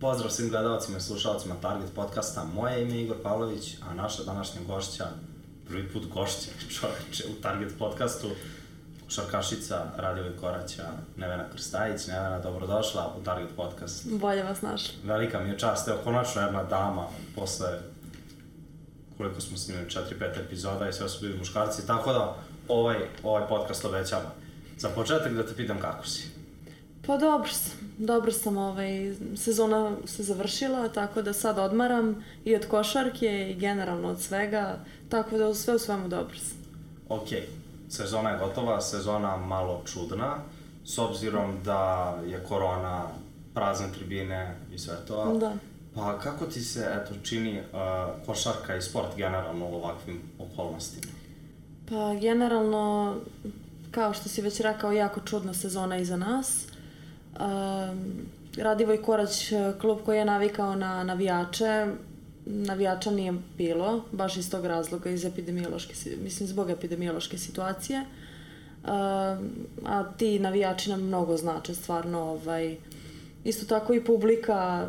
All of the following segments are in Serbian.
Pozdrav svim gledalcima i slušalcima Target podcasta. Moje ime je Igor Pavlović, a naša današnja gošća, prvi put gošća čoveče u Target podcastu, šarkašica Radivoj Koraća, Nevena Krstajić. Nevena, dobrodošla u Target podcast. Bolje vas našli. Velika mi je čast, evo konačno jedna dama posle koliko smo snimili, 4-5 epizoda i sve su bili muškarci, tako da ovaj, ovaj podcast obećava. Za početak da te pitam kako si. Pa dobro sam, dobro sam, ovaj, sezona se završila, tako da sad odmaram i od košarke i generalno od svega, tako da sve u svemu dobro sam. Ok, sezona je gotova, sezona malo čudna, s obzirom da je korona, prazne tribine i sve to. Da. Pa kako ti se, eto, čini uh, košarka i sport generalno u ovakvim okolnostima? Pa generalno, kao što si već rekao, jako čudna sezona iza nas. Um, Radivoj Korać, klub koji je navikao na navijače, navijača nije bilo, baš iz tog razloga, iz epidemiološke, mislim, zbog epidemiološke situacije. Um, a ti navijači nam mnogo znače, stvarno, ovaj, isto tako i publika,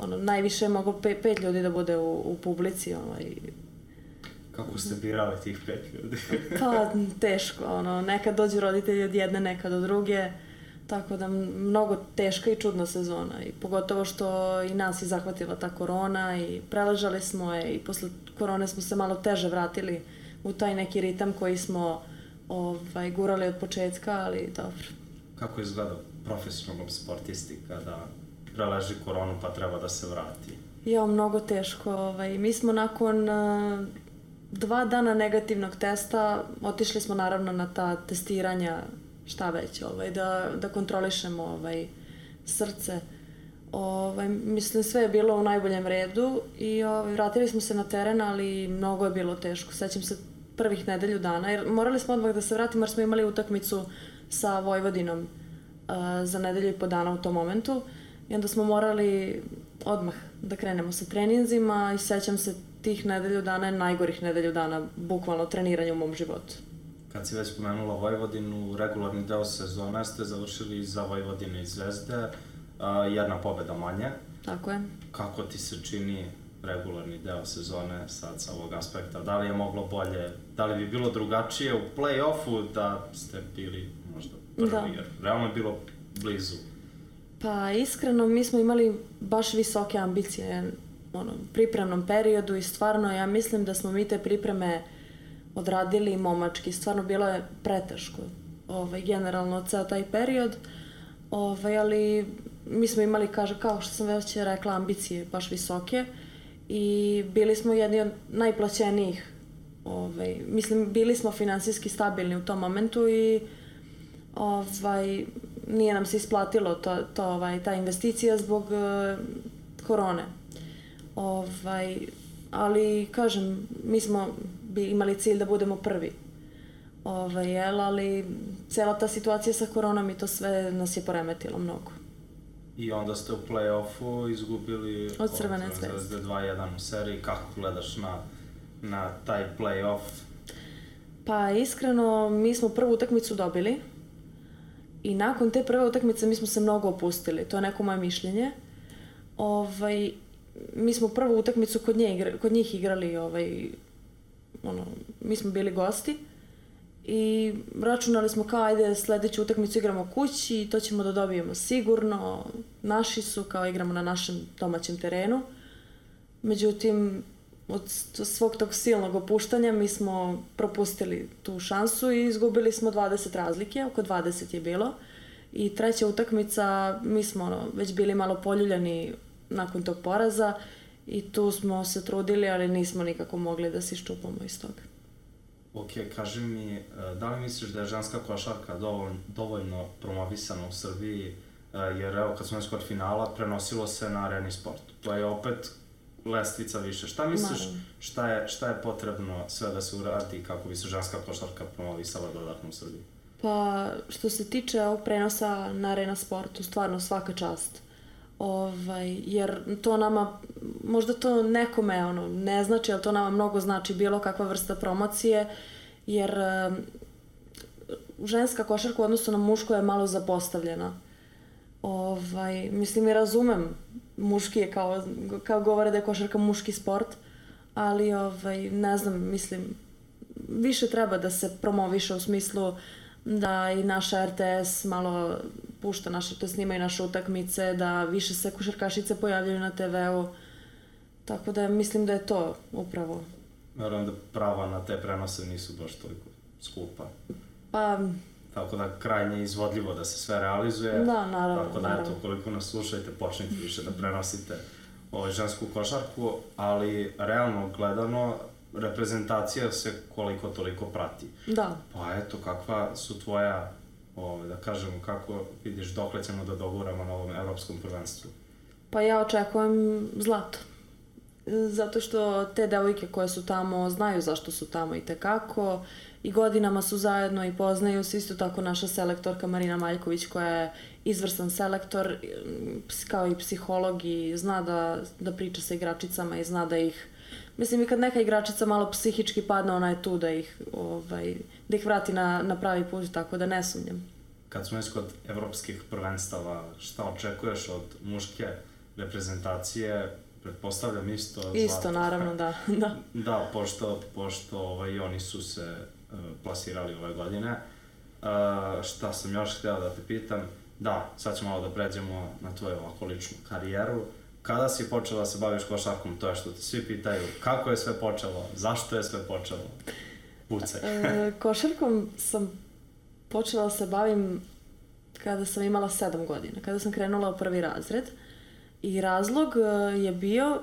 ono, najviše je moglo pe, pet ljudi da bude u, u publici, ovaj, Kako ste birali tih pet ljudi? pa teško, ono, nekad dođu roditelji od jedne, nekad od druge, tako da mnogo teška i čudna sezona i pogotovo što i nas je zahvatila ta korona i preležali smo je i posle korone smo se malo teže vratili u taj neki ritam koji smo ovaj, gurali od početka, ali dobro. Kako izgleda profesionalnom sportisti kada preleži koronu pa treba da se vrati? Jo, mnogo teško. Ovaj, mi smo nakon dva dana negativnog testa, otišli smo naravno na ta testiranja, šta već, ovaj, da, da kontrolišemo ovaj, srce. Ovaj, mislim, sve je bilo u najboljem redu i ovaj, vratili smo se na teren, ali mnogo je bilo teško. Sećam se prvih nedelju dana, jer morali smo odmah da se vratimo jer smo imali utakmicu sa Vojvodinom uh, za nedelju i po dana u tom momentu i onda smo morali odmah da krenemo sa treninzima i sećam se tih nedelju dana najgorih nedelju dana bukvalno treniranja u mom životu. Kad si već pomenula Vojvodinu, regularni deo sezone ste završili za Vojvodine i Zvezde, a, jedna pobeda manje. Tako je. Kako ti se čini regularni deo sezone sad sa ovog aspekta? Da li je moglo bolje, da li bi bilo drugačije u play-offu da ste bili možda prvi, da. jer realno je bilo blizu? Pa iskreno mi smo imali baš visoke ambicije ono, pripremnom periodu i stvarno ja mislim da smo mi te pripreme odradili momački. Stvarno bilo je preteško ovaj, generalno ceo taj period. Ovaj, ali mi smo imali, kaže, kao što sam već rekla, ambicije baš visoke i bili smo jedni od najplaćenijih ovaj, mislim, bili smo finansijski stabilni u tom momentu i ovaj, nije nam se isplatilo to, to, ovaj, ta investicija zbog uh, korone. Ovaj, ali, kažem, mi smo bi imali cilj da budemo prvi. Ovaj, jel, ali cela ta situacija sa koronom i to sve nas je poremetilo mnogo. I onda ste u play-offu izgubili od Crvene zvezde 2-1 u seriji. Kako gledaš na, na taj play-off? Pa iskreno, mi smo prvu utakmicu dobili i nakon te prve utakmice mi smo se mnogo opustili. To je neko moje mišljenje. Ovaj, mi smo prvu utakmicu kod, nje igra, kod njih igrali, ovaj, ono, mi smo bili gosti i računali smo kao ajde sledeću utakmicu igramo kući i to ćemo da dobijemo sigurno, naši su kao igramo na našem domaćem terenu. Međutim, od svog tog silnog opuštanja mi smo propustili tu šansu i izgubili smo 20 razlike, oko 20 je bilo. I treća utakmica, mi smo ono, već bili malo poljuljani nakon tog poraza i tu smo se trudili, ali nismo nikako mogli da se iščupamo iz toga. Ok, kaži mi, e, da li misliš da je ženska košarka dovoljno, dovoljno promovisana u Srbiji, e, jer evo kad smo skor finala, prenosilo se na areni sport. To je opet lestvica više. Šta misliš, šta je, šta je potrebno sve da se uradi kako bi se ženska košarka promovisala dodatno u Srbiji? Pa, što se tiče ovog prenosa na arena sportu, stvarno svaka čast Ovaj, jer to nama, možda to nekome ono, ne znači, ali to nama mnogo znači bilo kakva vrsta promocije, jer ženska košarka u odnosu na mušku je malo zapostavljena. Ovaj, mislim i razumem, muški je kao, kao govore da je košarka muški sport, ali ovaj, ne znam, mislim, više treba da se promoviše u smislu da i naša RTS malo pušta naše, to snima i naše utakmice, da više se košarkašice pojavljaju na TV-u. Tako da mislim da je to upravo. Naravno da prava na te prenose nisu baš toliko skupa. Pa, Tako da krajnje izvodljivo da se sve realizuje. Da, naravno, Tako da, eto, koliko nas slušajte, počnite više da prenosite ovaj, žensku košarku, ali realno gledano, reprezentacija se koliko toliko prati. da. Pa eto, kakva su tvoja, ovaj, da kažemo, kako vidiš dokle ćemo da doguramo na ovom evropskom prvenstvu? Pa ja očekujem zlato. Zato što te devojke koje su tamo znaju zašto su tamo i tekako i godinama su zajedno i poznaju se isto tako naša selektorka Marina Maljković koja je izvrstan selektor kao i psiholog i zna da, da priča sa igračicama i zna da ih Mislim i kad neka igračica malo psihički padne, ona je tu da ih, ovaj, da ih vrati na, na pravi put, tako da ne sumnjam. Kad smo već kod evropskih prvenstava, šta očekuješ od muške reprezentacije? Pretpostavljam isto. Isto, naravno, da. da. Da, pošto, pošto ovaj, oni su se uh, plasirali ove godine. Uh, šta sam još hteo da te pitam? Da, sad ćemo malo da pređemo na tvoju ovako ličnu karijeru. Kada si počela da se baviš košarkom, to je što te svi pitaju, kako je sve počelo, zašto je sve počelo? Pucaj. E, košarkom sam počela da se bavim kada sam imala sedam godina, kada sam krenula u prvi razred. I razlog e, je bio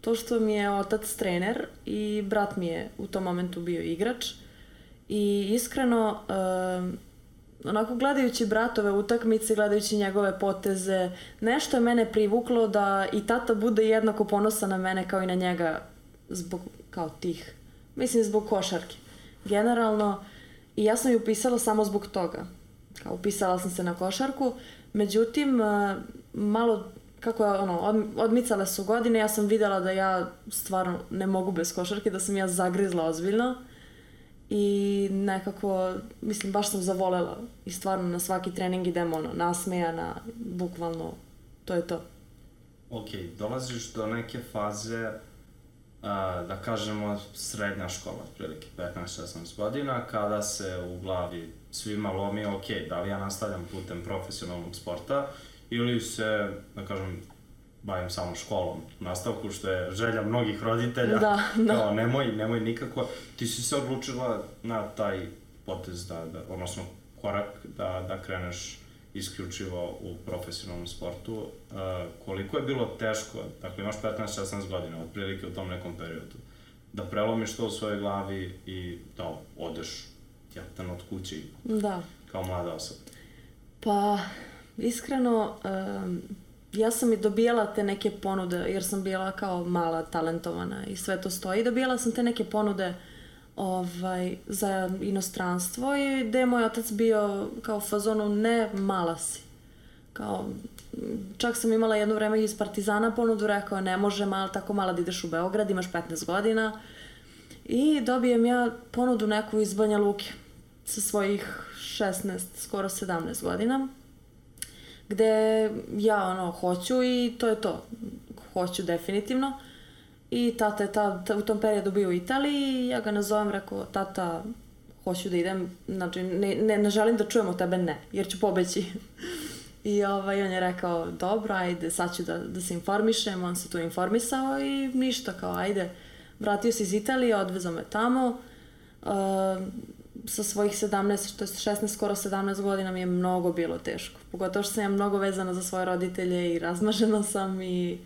to što mi je otac trener i brat mi je u tom momentu bio igrač. I iskreno, e, onako gledajući bratove utakmice, gledajući njegove poteze, nešto je mene privuklo da i tata bude jednako ponosan na mene kao i na njega zbog kao tih, mislim zbog košarke. Generalno, i ja sam ju upisala samo zbog toga. Kao upisala sam se na košarku, međutim, e, malo kako je ono, od, odmicale su godine, ja sam videla da ja stvarno ne mogu bez košarke, da sam ja zagrizla ozbiljno i nekako, mislim, baš sam zavolela i stvarno na svaki trening idem ono, nasmejana, bukvalno, to je to. Ok, dolaziš do neke faze, a, da kažemo, srednja škola, otprilike 15-16 godina, kada se u glavi svima lomi, ok, da li ja nastavljam putem profesionalnog sporta ili se, da kažem, bavim samo školom nastavku, što je želja mnogih roditelja. Da, da. Kao, nemoj, nemoj nikako. Ti si se odlučila na taj potez, da, da, odnosno korak da, da kreneš isključivo u profesionalnom sportu. Uh, koliko je bilo teško, dakle imaš 15-16 godina, otprilike u tom nekom periodu, da prelomiš to u svojoj glavi i da odeš jedan od kuće Da. kao mlada osoba. Pa, iskreno, um, ja sam i dobijala te neke ponude, jer sam bila kao mala, talentovana i sve to stoji. Dobijala sam te neke ponude ovaj, za inostranstvo i gde je moj otac bio kao fazonu ne mala si. Kao, čak sam imala jedno vreme iz Partizana ponudu, rekao ne može mal, tako mala da ideš u Beograd, imaš 15 godina. I dobijem ja ponudu neku iz Banja Luke sa svojih 16, skoro 17 godina gde ja ono hoću i to je to. Hoću definitivno. I tata je ta, ta, u tom periodu bio u Italiji i ja ga nazovem, rekao, tata, hoću da idem, znači ne, ne, ne želim da čujem tebe ne, jer ću pobeći. I ovaj, on je rekao, dobro, ajde, sad ću da, da se informišem, on se tu informisao i ništa, kao, ajde. Vratio se iz Italije, odvezao me tamo. Uh, sa svojih 17, to je 16, skoro 17 godina mi je mnogo bilo teško. Pogotovo što sam ja mnogo vezana za svoje roditelje i razmažena sam i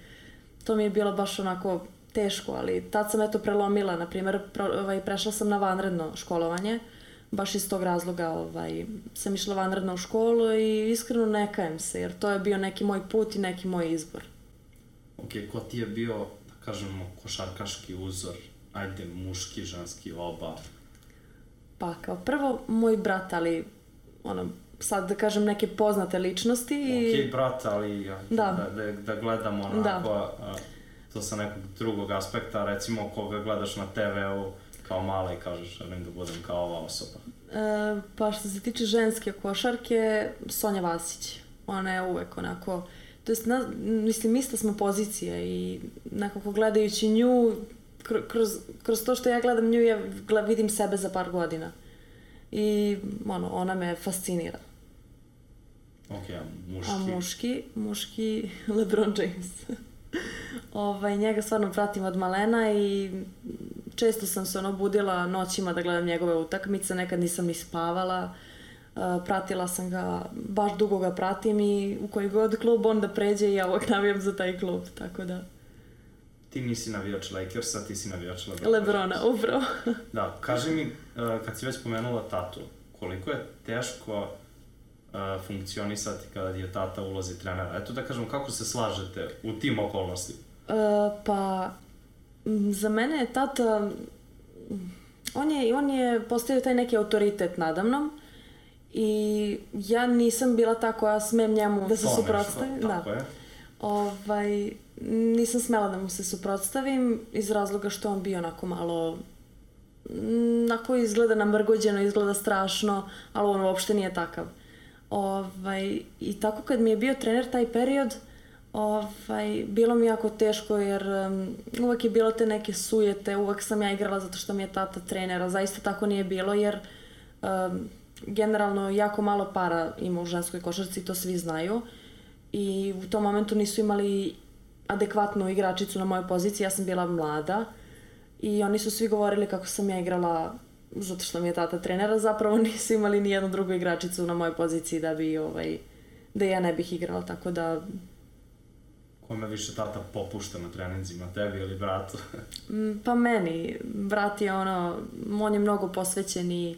to mi je bilo baš onako teško, ali tad sam eto prelomila, na primjer, pro, ovaj, prešla sam na vanredno školovanje, baš iz tog razloga ovaj, sam išla vanredno u školu i iskreno ne kajem se, jer to je bio neki moj put i neki moj izbor. Ok, ko ti je bio, da kažemo, košarkaški uzor, ajde, muški, ženski, oba? Pa kao prvo moj brat, ali ono, sad da kažem neke poznate ličnosti. I... Ok, brat, ali ja, Da. da, da, da gledamo onako, a, to sa nekog drugog aspekta, recimo koga gledaš na TV-u kao mala i kažeš želim da budem kao ova osoba. E, pa što se tiče ženske košarke, Sonja Vasić. Ona je uvek onako... To jest, na, mislim, ista smo pozicije i nekako gledajući nju, kroz, kroz to što ja gledam nju, ja vidim sebe za par godina. I ono, ona me fascinira. Ok, a muški? A muški, muški LeBron James. ovaj, njega stvarno pratim od malena i često sam se ono budila noćima da gledam njegove utakmice, nekad nisam ni spavala. Uh, pratila sam ga, baš dugo ga pratim i u koji god klub onda pređe i ja uvek navijam za taj klub, tako da... Ti nisi navijač Lakersa, ti si navijač Lebrona. Lebrona, upravo. da, kaži mi, uh, kad si već pomenula tatu, koliko je teško uh, funkcionisati kada je tata ulazi trenera? Eto da kažem, kako se slažete u tim okolnostima? Uh, pa, za mene je tata, on je, on je postavio taj neki autoritet nadamnom i ja nisam bila ta koja smem njemu da se suprotstavim. Da. Je. Ovaj, nisam smela da mu se suprotstavim iz razloga što on bio onako malo onako izgleda namrgođeno, izgleda strašno, ali on uopšte nije takav. Ovaj, I tako kad mi je bio trener taj period, ovaj, bilo mi jako teško jer um, uvek je bilo te neke sujete, uvek sam ja igrala zato što mi je tata trenera, zaista tako nije bilo jer um, generalno jako malo para ima u ženskoj košarci, to svi znaju i u tom momentu nisu imali adekvatnu igračicu na mojoj poziciji, ja sam bila mlada i oni su svi govorili kako sam ja igrala zato što mi je tata trenera, zapravo nisu imali ni jednu drugu igračicu na mojoj poziciji da bi ovaj, da ja ne bih igrala, tako da Kome više tata popušta na treninzima, tebi ili bratu? Mm, pa meni. Brat je ono, on je mnogo posvećen i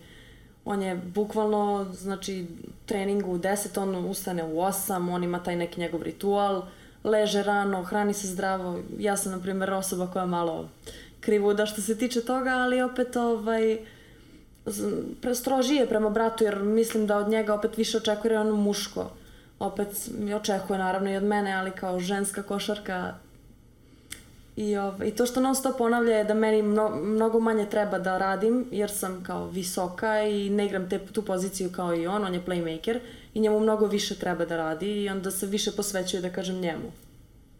on je bukvalno, znači, treningu u 10, on ustane u 8, on ima taj neki njegov ritual, leže rano, hrani se zdravo. Ja sam, na primjer, osoba koja malo krivuda što se tiče toga, ali opet ovaj, prestrožije prema bratu, jer mislim da od njega opet više očekuje ono muško. Opet očekuje naravno i od mene, ali kao ženska košarka I, ovaj, I to što non stop ponavlja je da meni mno, mnogo manje treba da radim, jer sam kao visoka i ne igram te, tu poziciju kao i on, on je playmaker i njemu mnogo više treba da radi i onda se više posvećuje da kažem njemu.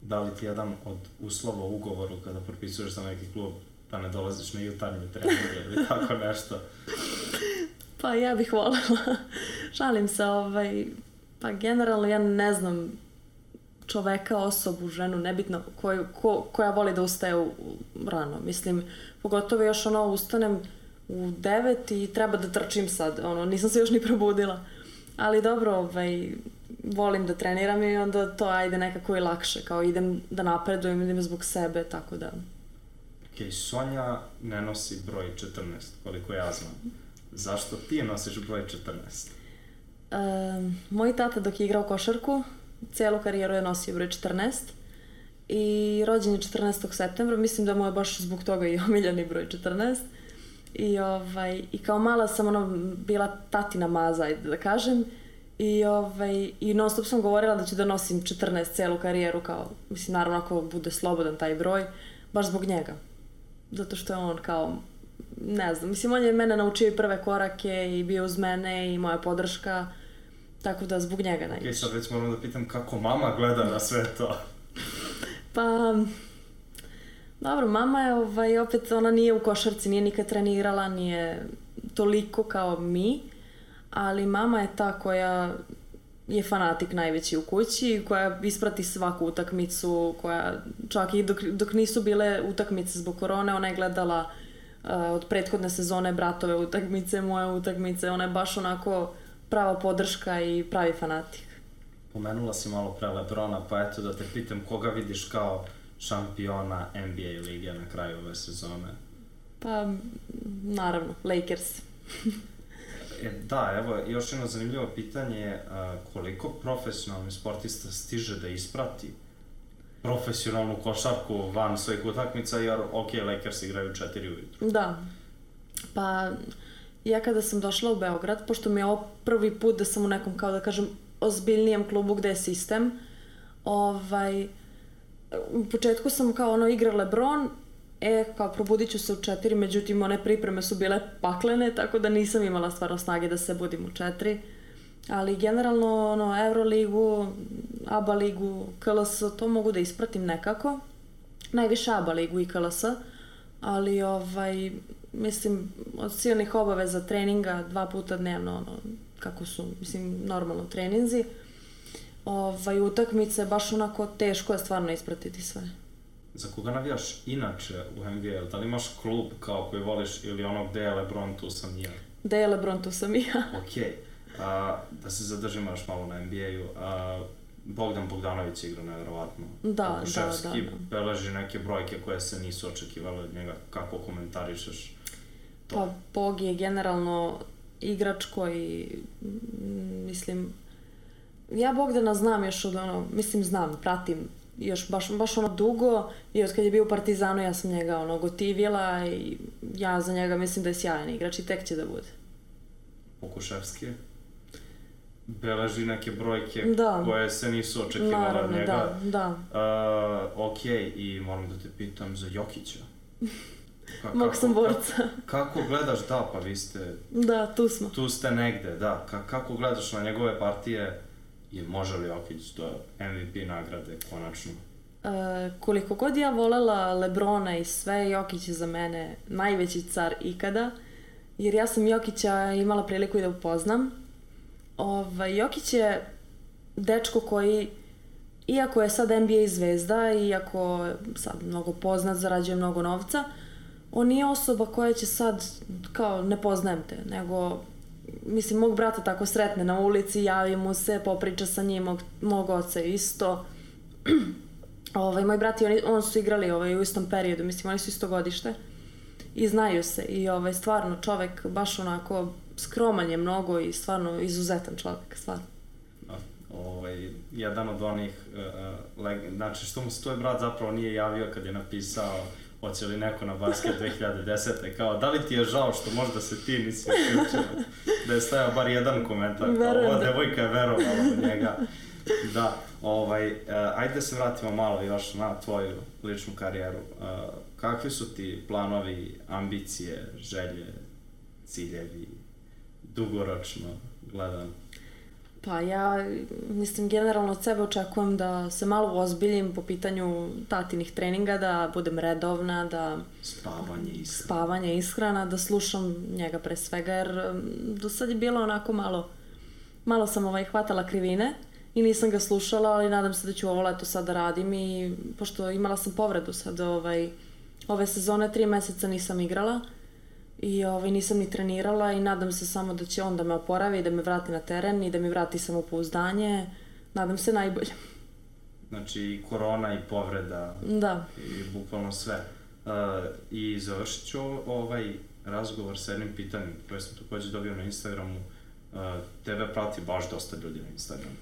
Da li ti jedan od uslova u ugovoru kada propisuješ za neki klub da ne dolaziš na jutarnje treninge ili tako nešto? pa ja bih voljela. Šalim se, ovaj, pa generalno ja ne znam čoveka, osobu, ženu, nebitno, koju, ko, koja voli da ustaje u, u, rano. Mislim, pogotovo još ono, ustanem u devet i treba da trčim sad, ono, nisam se još ni probudila. Ali dobro, ovaj, volim da treniram i onda to ajde nekako i lakše, kao idem da napredujem, idem zbog sebe, tako da... Ok, Sonja ne nosi broj 14, koliko ja znam. Zašto ti nosiš broj 14? Um, moj tata dok je igrao košarku, celu karijeru je nosio broj 14 i rođen je 14. septembra, mislim da mu je baš zbog toga i omiljeni broj 14. I, ovaj, I kao mala sam ono, bila tatina maza, ajde da kažem. I, ovaj, i non stop sam govorila da ću da nosim 14 celu karijeru, kao, mislim, naravno ako bude slobodan taj broj, baš zbog njega. Zato što je on kao, ne znam, mislim, on je mene naučio i prve korake i bio uz mene i moja podrška. Tako da zbog njega najviše. Ok, sad već moram da pitam kako mama gleda na sve to. pa, dobro, mama je ovaj, opet, ona nije u košarci, nije nikad trenirala, nije toliko kao mi, ali mama je ta koja je fanatik najveći u kući, koja isprati svaku utakmicu, koja čak i dok, dok nisu bile utakmice zbog korone, ona je gledala uh, od prethodne sezone bratove utakmice, moje utakmice, ona je baš onako prava podrška i pravi fanatik. Pomenula si malo pre Lebrona, pa eto da te pitam koga vidiš kao šampiona NBA lige na kraju ove sezone? Pa, naravno, Lakers. e, da, evo, još jedno zanimljivo pitanje je koliko profesionalni sportista stiže da isprati profesionalnu košarku van svojih utakmica, jer, ok, Lakers igraju četiri ujutru. Da. Pa, ja kada sam došla u Beograd, pošto mi je ovo prvi put da sam u nekom, kao da kažem, ozbiljnijem klubu gde je sistem, ovaj, u početku sam kao ono igra Lebron, e, kao probudit ću se u četiri, međutim one pripreme su bile paklene, tako da nisam imala stvarno snage da se budim u četiri. Ali generalno, ono, Euroligu, ABA ligu, KLS, to mogu da ispratim nekako. Najviše ABA ligu i KLS, ali ovaj, mislim, od silnih obaveza treninga dva puta dnevno, ono, kako su, mislim, normalno treninzi, ovaj, utakmice, baš onako teško je stvarno ispratiti sve. Za koga navijaš inače u NBA? Da li imaš klub kao koji voliš ili ono gde je Lebron, tu sam ja? Gde je Lebron, tu sam ja. Ok, a, da se zadržimo još malo na NBA-u. Bogdan Bogdanović igra nevjerovatno. Da, Kuševski da, da, da. beleži neke brojke koje se nisu očekivale od njega. Kako komentarišeš to? Pa Bog je generalno igrač koji, mislim, ja Bogdana znam još od ono, mislim znam, pratim još baš, baš ono dugo i od kad je bio u Partizanu ja sam njega ono gotivila i ja za njega mislim da je sjajan igrač i tek će da bude. Pokuševski beleži neke brojke Da. koje se nisu očekivale od Naravno, njega. da, da. Uh, ok, i moram da te pitam za Jokića. Ka- Mog kako- sam borca. Kako, kako gledaš, da, pa vi ste, Da, tu smo. tu ste negde, da. Ka, kako gledaš na njegove partije i može li Jokić do MVP nagrade konačno? E, koliko god ja volela Lebrona i sve, Jokić je za mene najveći car ikada, jer ja sam Jokića imala priliku i da upoznam. Ovaj, Jokić je dečko koji, iako je sad NBA zvezda, iako je sad mnogo poznat, zarađuje mnogo novca, on nije osoba koja će sad, kao, ne poznajem te, nego mislim, mog brata tako sretne na ulici, javi mu se, popriča sa njim, mog, mog oca isto. ovaj, moj brat i oni, on su igrali ovaj, u istom periodu, mislim, oni su isto godište. I znaju se. I ovaj, stvarno, čovek baš onako skroman je mnogo i stvarno izuzetan čovek, stvarno. Ovaj, jedan od onih, uh, leg, znači što mu se tvoj brat zapravo nije javio kad je napisao hoće li neko na basket 2010. Kao, da li ti je žao što možda se ti nisi uključila? Da je stajao bar jedan komentar, kao, ova da- devojka je verovala u njega. Da, ovaj, uh, ajde da se vratimo malo još na tvoju ličnu karijeru. Uh, kakvi su ti planovi, ambicije, želje, ciljevi, dugoročno gledano? Pa ja, mislim, generalno od sebe očekujem da se malo ozbiljim po pitanju tatinih treninga, da budem redovna, da Spavanje i sve. spavanje, ishrana, da slušam njega pre svega, jer do sad je bilo onako malo, malo sam ovaj, hvatala krivine i nisam ga slušala, ali nadam se da ću ovo leto sad da radim i pošto imala sam povredu sad ovaj, ove sezone, tri meseca nisam igrala i ovaj, nisam ni trenirala i nadam se samo da će on da me oporavi i da me vrati na teren i da mi vrati samopouzdanje. Nadam se najbolje. Znači i korona i povreda Da. i bukvalno sve. Uh, I završit ću ovaj razgovor sa jednim pitanjem koje sam takođe dobio na Instagramu. Uh, tebe prati baš dosta ljudi na Instagramu.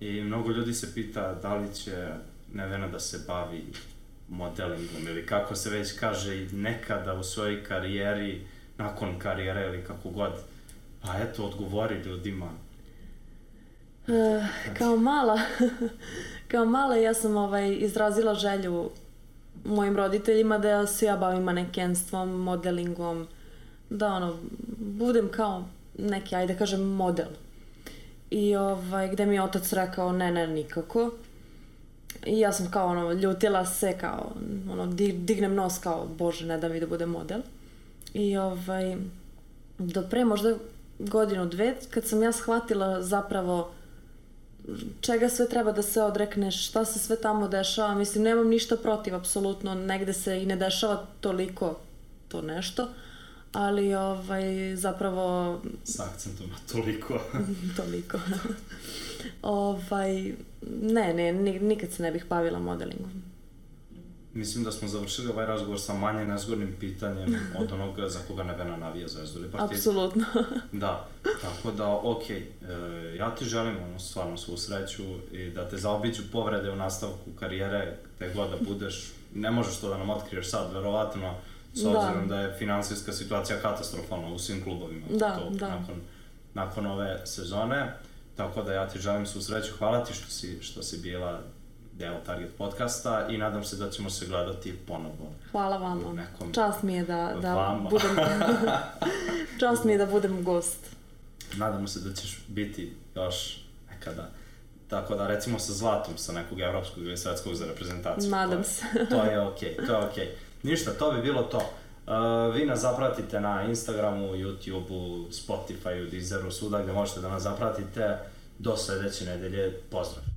I mnogo ljudi se pita da li će Nevena da se bavi modelingom ili kako se već kaže nekada u svojoj karijeri, nakon karijere ili kako god. Pa eto, odgovori ljudima. E, kao mala, kao mala ja sam ovaj, izrazila želju mojim roditeljima da se ja bavim manekenstvom, modelingom, da ono, budem kao neki, ajde da kažem, model. I ovaj, gde mi je otac rekao, ne, ne, nikako. I ja sam kao ono, ljutila se, kao, ono, di- dignem nos kao, bože, ne da mi da budem model. I ovaj, do pre možda godinu, dve, kad sam ja shvatila zapravo čega sve treba da se odrekneš, šta se sve tamo dešava, mislim, nemam ništa protiv, apsolutno, negde se i ne dešava toliko to nešto, ali ovaj, zapravo S akcentom na toliko. toliko. ovaj, ne, ne, ni- nikad se ne bih bavila modelingom. Mislim da smo završili ovaj razgovor sa manje nezgodnim pitanjem od onoga za koga Nevena navija Zvezdu ili Partizan. Apsolutno. Da, tako da, okej, e, ja ti želim ono, stvarno svu sreću i da te zaobiđu povrede u nastavku karijere, gde god da budeš, ne možeš to da nam otkriješ sad, verovatno, s Da. obzirom da, je finansijska situacija katastrofalna u svim klubovima. Da, to, da. Nakon, nakon ove sezone, tako da ja ti želim svu sreću, hvala ti što si, što si bila deo Target podcasta i nadam se da ćemo se gledati ponovo. Hvala U vama. nekom- Čast mi je da, da Vama. budem... Čast mi je da budem gost. nadamo se da ćeš biti još nekada. Tako da, recimo sa zlatom sa nekog evropskog ili svetskog za reprezentaciju. Nadam to je, se. to je okej, okay, to je okej. Okay. Ništa, to bi bilo to. Uh, vi nas zapratite na Instagramu, YouTubeu, Spotifyu, Deezeru, svuda gde možete da nas zapratite. Do sledeće nedelje, pozdrav!